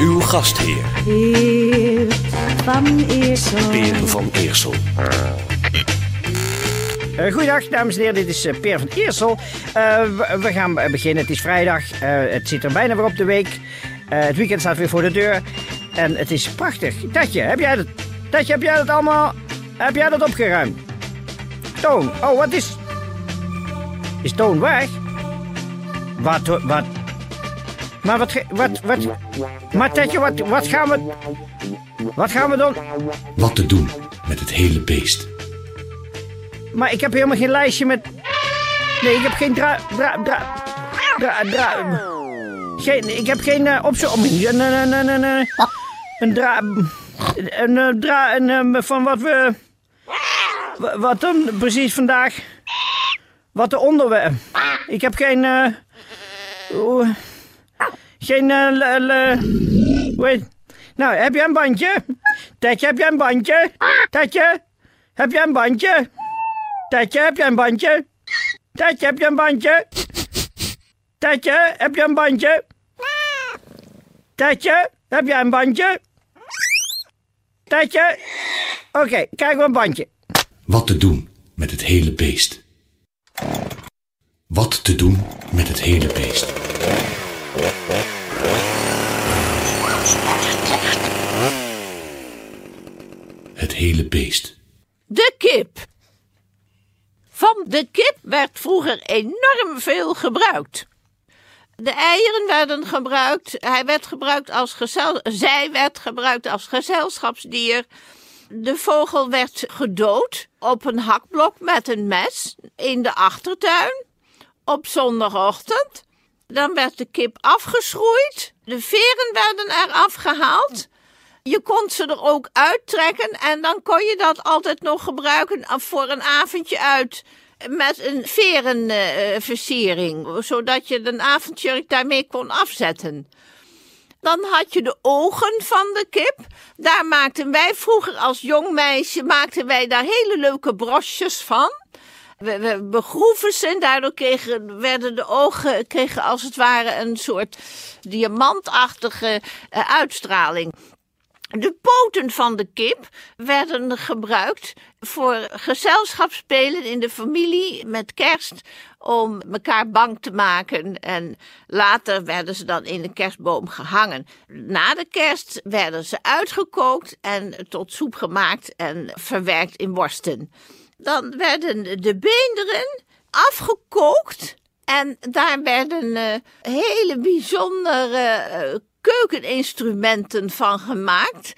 Uw gastheer, Heer van Eersel. Peer van Eersel. Goeiedag, dames en heren. Dit is uh, Peer van Eersel. We, we, gaan beginnen. Het is vrijdag. het zit er bijna weer op de week. het weekend staat weer voor de deur. En het is prachtig. Tatje, heb jij dat? Tatje, heb jij dat allemaal... Heb jij dat opgeruimd? Toon, oh, wat is... Is Toon weg? Wat, wat... Maar wat, wat, wat... Maar Tatje, wat, wat gaan we... Wat gaan we doen? Wat te doen met het hele beest. Maar ik heb helemaal geen lijstje met... Nee, ik heb geen dra... dra... dra... dra... dra... Geen, ik heb geen uh, opzomming. Nee, nee, nee, nee. Een dra... Een dra... Een, van wat we... Wat dan precies vandaag... Wat de onderwerp... Ik heb geen... Uh, geen... Weet... Nou, heb je een bandje? Tetje, heb je een bandje? Tetje, heb je een bandje? Tetje, heb je een bandje? Tetje, heb je een bandje? Tetje, heb je een bandje? Tetje, heb je een bandje? Tetje? Oké, kijk een bandje. Wat te doen met het hele beest. Wat te doen met het hele beest. Het hele beest. De kip. Van de kip werd vroeger enorm veel gebruikt. De eieren werden gebruikt, hij werd gebruikt als gezel, zij werd gebruikt als gezelschapsdier. De vogel werd gedood op een hakblok met een mes in de achtertuin op zondagochtend. Dan werd de kip afgeschroeid, de veren werden eraf gehaald. Je kon ze er ook uittrekken en dan kon je dat altijd nog gebruiken voor een avondje uit met een verenversiering, zodat je een avondjurk daarmee kon afzetten. Dan had je de ogen van de kip. Daar maakten wij vroeger als jong meisje maakten wij daar hele leuke brosjes van. We, we begroeven ze en daardoor kregen, werden de ogen kregen als het ware een soort diamantachtige uh, uitstraling. De poten van de kip werden gebruikt voor gezelschapsspelen in de familie met kerst om elkaar bang te maken. En later werden ze dan in de kerstboom gehangen. Na de kerst werden ze uitgekookt en tot soep gemaakt en verwerkt in worsten. Dan werden de beenderen afgekookt en daar werden uh, hele bijzondere uh, keukeninstrumenten van gemaakt.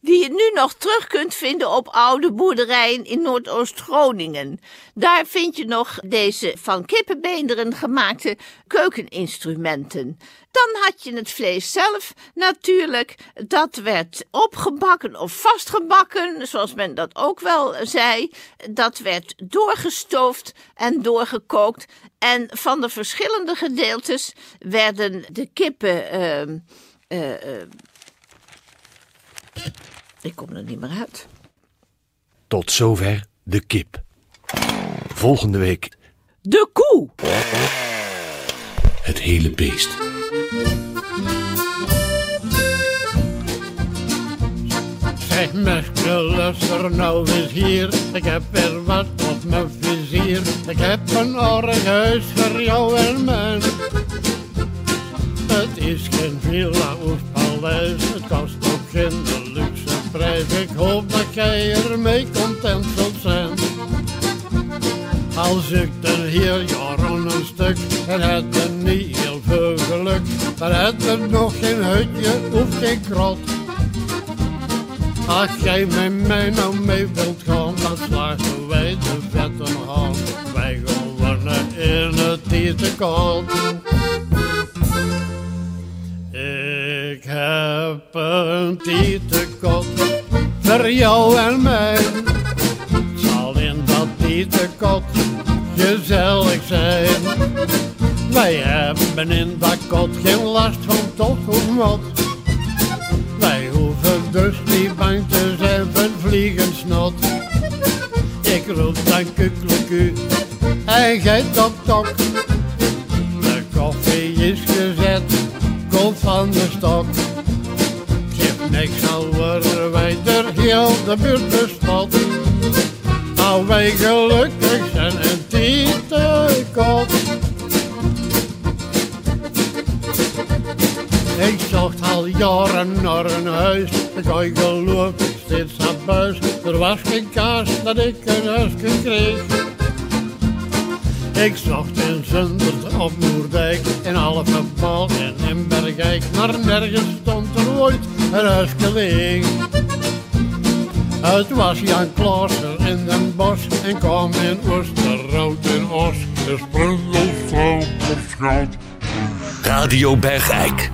Die je nu nog terug kunt vinden op oude boerderijen in Noordoost-Groningen. Daar vind je nog deze van kippenbeenderen gemaakte keukeninstrumenten. Dan had je het vlees zelf natuurlijk. Dat werd opgebakken of vastgebakken, zoals men dat ook wel zei. Dat werd doorgestoofd en doorgekookt. En van de verschillende gedeeltes werden de kippen. Uh, uh, uh, ik kom er niet meer uit. Tot zover de kip. Volgende week. De koe. Het hele beest. Zeg Merkel, luister nou eens hier. Ik heb weer wat op mijn vizier. Ik heb een orgehuis voor jou en mij. Het is geen villa of paleis, het kost ook geen luxe prijs. Ik hoop dat jij ermee content zult zijn. Als ik er hier jaren een stuk en het er niet heel veel geluk, dan het er nog geen hutje of geen krot. Als jij met mij nou mee wilt gaan, dan slagen wij de vetten aan. Wij gaan wonen in het eten koud. Ik heb een tietekot voor jou en mij. Zal in dat tietekot gezellig zijn. Wij hebben in dat kot geen last van tot of wat. Wij hoeven dus niet bang te zijn voor vliegensnot. Ik roep dan kukkeleku en gij tok tok. Van de stok. Geef niks al wij er heel de buurt bespot. Nou wij gelukkig zijn en tietekot. Ik zocht al jaren naar een huis, ik ooit geloof steeds aan buis. Er was geen kaas dat ik een huisje kreeg. Ik zocht in Zundert op Moerdijk, in Alphenbal en Bergijk. Maar nergens stond er ooit een leeg. Het was Jan Klaassen in Den Bosch en kwam in Oosterhout in Os. De sprungelsvrouw verschoot. Radio Bergijk.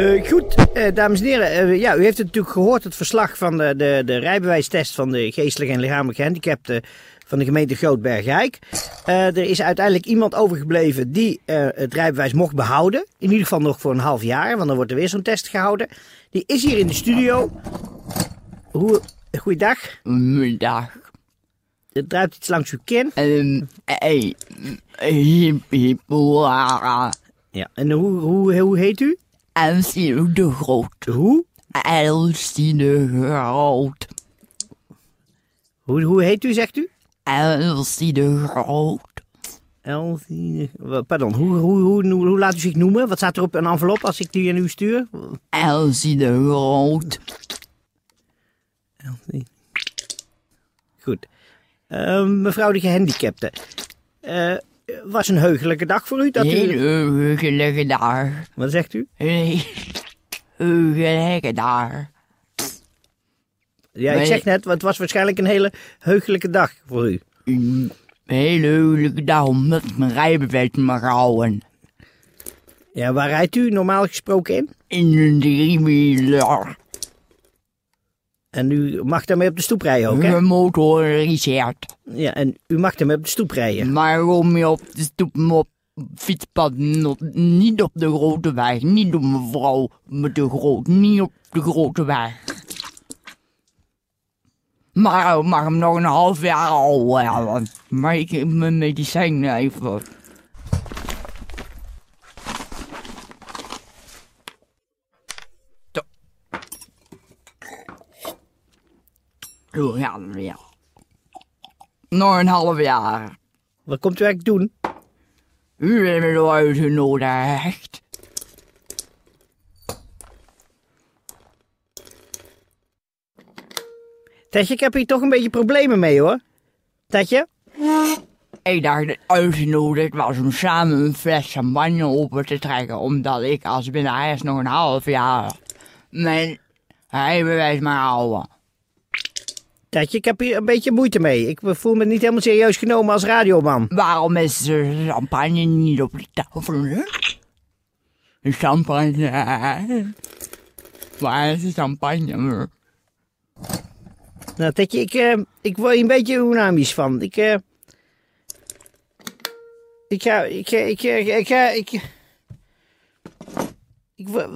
Eh, goed, eh, dames en heren. eh, ja, u heeft het natuurlijk gehoord, het verslag van de, de, de rijbewijstest van de geestelijk en lichamelijk gehandicapten van de gemeente Grootbergijk. Er is uiteindelijk iemand overgebleven die het rijbewijs mocht behouden. In ieder geval nog voor een half jaar, want dan wordt er weer zo'n test gehouden. Die is hier in de studio. Hoe, goeiedag. Middag. Het druipt iets langs uw kin. Um, hey, hip hip hoera. Ja, en hoe, hoe, hoe heet u? Elsie de Groot. Hoe? Elsie de Groot. Hoe, hoe heet u, zegt u? Elsie de Groot. Elsie. Pardon, hoe, hoe, hoe, hoe, laat u zich noemen? Wat staat er op een envelop als ik die aan u stuur? Elsie de Groot. Elsie. Goed. Eh, mevrouw de gehandicapte. Eh, was een heugelijke dag voor u? Dat Heel u... heugelijke dag. Wat zegt u? Heel heugelijke dag. Ja, ik zeg net, het was waarschijnlijk een hele heugelijke dag voor u. Een hele heugelijke dag omdat ik mijn rijbewijs mag houden. Ja, waar rijdt u normaal gesproken in? In een driewieler. En u mag daarmee op de stoep rijden ook, hè? Gemotoriseerd. Ja, en u mag daarmee op de stoep rijden. Maar je op de stoep op fietspad niet op de grote weg, niet op mevrouw met de groot, niet op de grote weg. Maar ik mag hem nog een half jaar houden. Maar ik heb mijn medicijn even. Zo gaan we weer. Nog een half jaar. Wat komt u eigenlijk doen? U bent me door uitgenodigd. Tetje, ik heb hier toch een beetje problemen mee, hoor. Tetje? Ik dacht uitgenodigd was om samen een fles champagne open te trekken. Omdat ik als binnen nog een half jaar mijn rijbewijs mag houden. Tetje, ik heb hier een beetje moeite mee. Ik voel me niet helemaal serieus genomen als radioman. Waarom is de champagne niet op de tafel? De champagne. Waar is de champagne? Nou, Tetje, ik, eh, ik word hier een beetje dynamisch van. Ik, eh, ik ga, ik, ga- ik, ik, ik, ik, wo-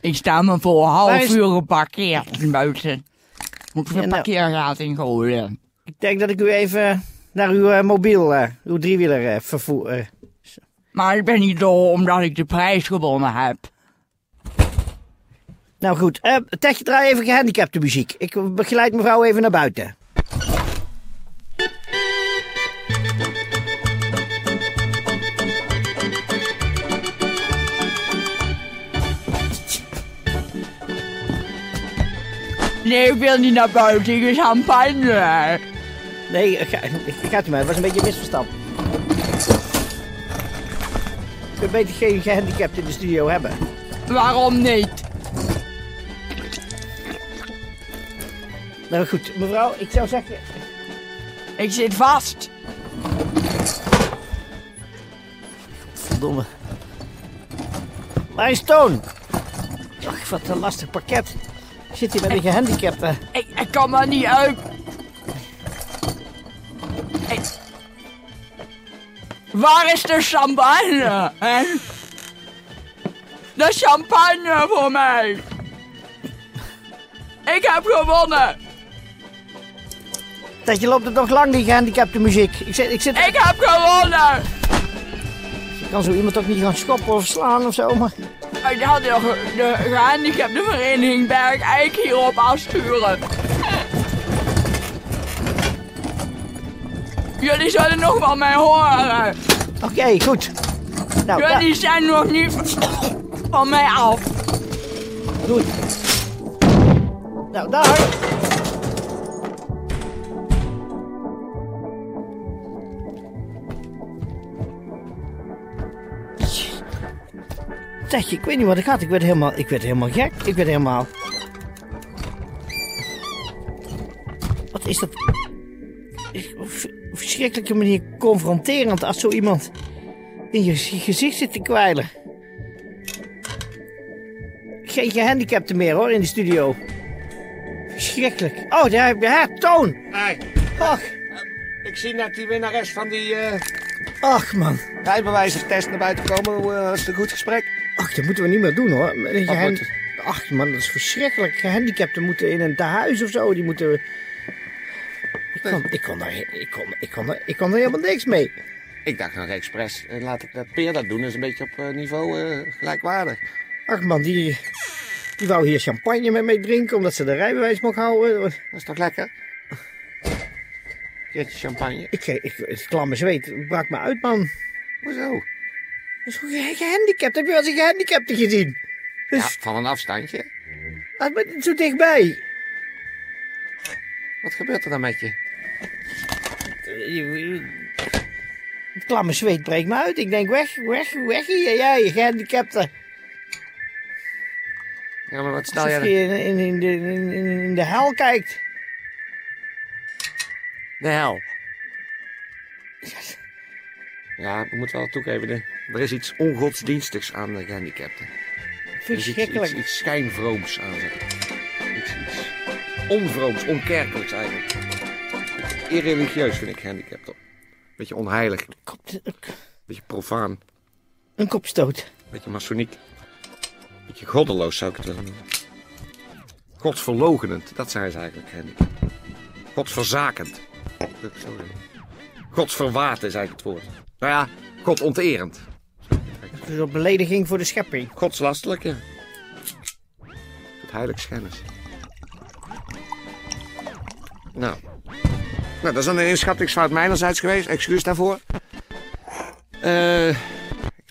Ik sta me voor een half is- uur geparkeerd buiten. Moet ik de nou- parkeergaat ingooien. ik denk dat ik u even naar uw eh, mobiel, eh, uw driewieler eh, vervoer. Maar ik ben niet door omdat ik de prijs gewonnen heb. Nou goed, Tetje, draai even gehandicapte muziek. Ik begeleid mevrouw even naar buiten. Nee, ik wil niet naar buiten. Ik is champagne. Nee, ga, gaat u maar. Het was een beetje een misverstand. Ik wil beter geen gehandicapte in de studio hebben. Waarom niet? Nou goed, mevrouw, ik zou zeggen... Ik zit vast. Godverdomme. Waar is Toon? Ach, wat een lastig pakket. Ik zit hier met een gehandicapte. Ik, ik kan er niet uit. Ik- Waar is de champagne? Hè? De champagne voor mij. Ik heb gewonnen. Dat je loopt het nog lang, die gehandicapte muziek. Ik zit, ik zit... Ik heb gewonnen. Kan zo iemand ook niet gaan schoppen of slaan of zo, maar... Ik had de, de gehandicapte vereniging Berg Eik hierop afsturen. Jullie zullen nog van mij horen. Oké, goed. Nou, Jullie zijn nog niet van mij af. goed. Nou, daar. Zeg je, ik weet niet wat ik had. Ik werd helemaal, ik werd helemaal gek. Ik werd helemaal... Wat is dat? Verschrikkelijke manier confronterend als zo iemand in je gezicht zit te kwijlen. Geen gehandicapten meer hoor in de studio. Verschrikkelijk. Oh, daar heb je haar, Toon. Hey, Ach, ik zie net die winnares van die eh ach man. rijbewijzertest naar buiten komen. Hoe, eh, een goed gesprek? Ach, dat moeten we niet meer doen hoor. Ach man, dat is verschrikkelijk. Gehandicapten moeten in een tehuis of zo. Die moeten... Ik kon, ik kon, daar, ik kon, ik kon, daar, ik kon er helemaal niks mee. Ik dacht nog expres, eh, laat ik dat Peer dat doen. Dat is een beetje op eh, niveau eh, gelijkwaardig. Ach man, die, die wou hier champagne met mij drinken omdat ze de rijbewijs mocht houden. Dat is toch lekker? Keertje champagne. Ik, ik, het klamme zweet brak me uit man. Hoezo? Dat is gewoon ge- gehandicapt. Heb je wel eens een gehandicapte gezien? Ja, Dus, van een afstandje. ah, maar zo dichtbij. Wat gebeurt er dan met je? Het klamme zweet breekt me uit. Ik denk, weg, weg, weg hier. Jij, gehandicapte. Ja, maar wat stel Alsof jij je in, in, in, de, in, in- in de hel kijkt. De hel. Ja, we moeten wel toegeven. Er is iets ongodsdienstigs aan de gehandicapten. Er is iets, Verschrikkelijk. iets, iets schijnvrooms aan ze. Iets, iets onvrooms, onkerkelijks eigenlijk. Irreligieus vind ik gehandicapten. Beetje onheilig, beetje profaan, Een kopstoot. beetje masoniek. Beetje goddeloos zou ik het willen noemen. Godsverlogenend, dat zijn ze eigenlijk, gehandicapten. Godsverzakend. Godsverwaten is eigenlijk het woord. Nou ja, godonterend. Dat is een belediging voor de schepping. Godslastelijk, ja. Het heiligschennis. Nou. nou, dat is een inschattingsfout mijnerzijds geweest. Excuus daarvoor. Eh, ik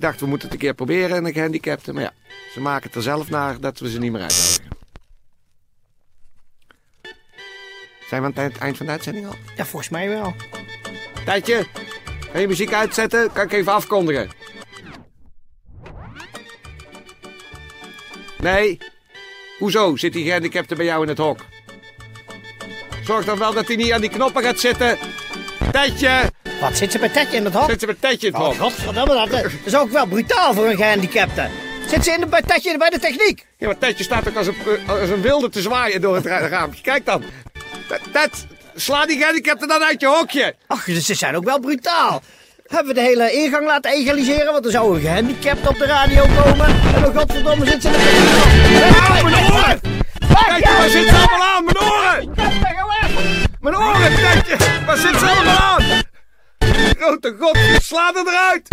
dacht, we moeten het een keer proberen en de gehandicapten. Maar ja, ze maken het er zelf naar dat we ze niet meer uitnodigen. Zijn we aan het eind- eind van de uitzending al? Ja, volgens mij wel. Tijdje, kan je muziek uitzetten? Kan ik even afkondigen? Nee? Hoezo zit die gehandicapte bij jou in het hok? Zorg dan wel dat hij niet aan die knoppen gaat zitten. Tijdje, Wat, zit ze bij Tetje in het hok? zit ze met Tijdje in het Oh, hok. dat, dat is ook wel brutaal voor een gehandicapte. Zit ze in de, bij Tetje bij de techniek? Ja, maar Tijdje staat ook als een, eh, als een wilde te zwaaien door het ra- raampje. Kijk dan. Ted, sla die gehandicapte dan uit je hokje. Ach, ze zijn ook wel brutaal. Hebben we de hele ingang laten egaliseren, want er zou een gehandicapt op de radio komen. En dan godverdomme zit ze in de mijn oren! Tijdje, waar zit ze allemaal aan? Mijn oren! Mijn oren, Tijdje! Waar zit ze allemaal aan? Grote god, sla er eruit!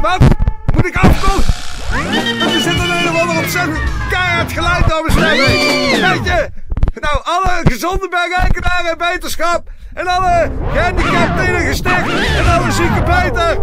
Wat? Moet ik afkomen? Er zit een een of ander ontzettend keihard geluid over stem heen. Tijdje! Nou, alle gezonde bergijkenaren en wetenschap. En alle gehandicapten in een. En alle zieke bijten.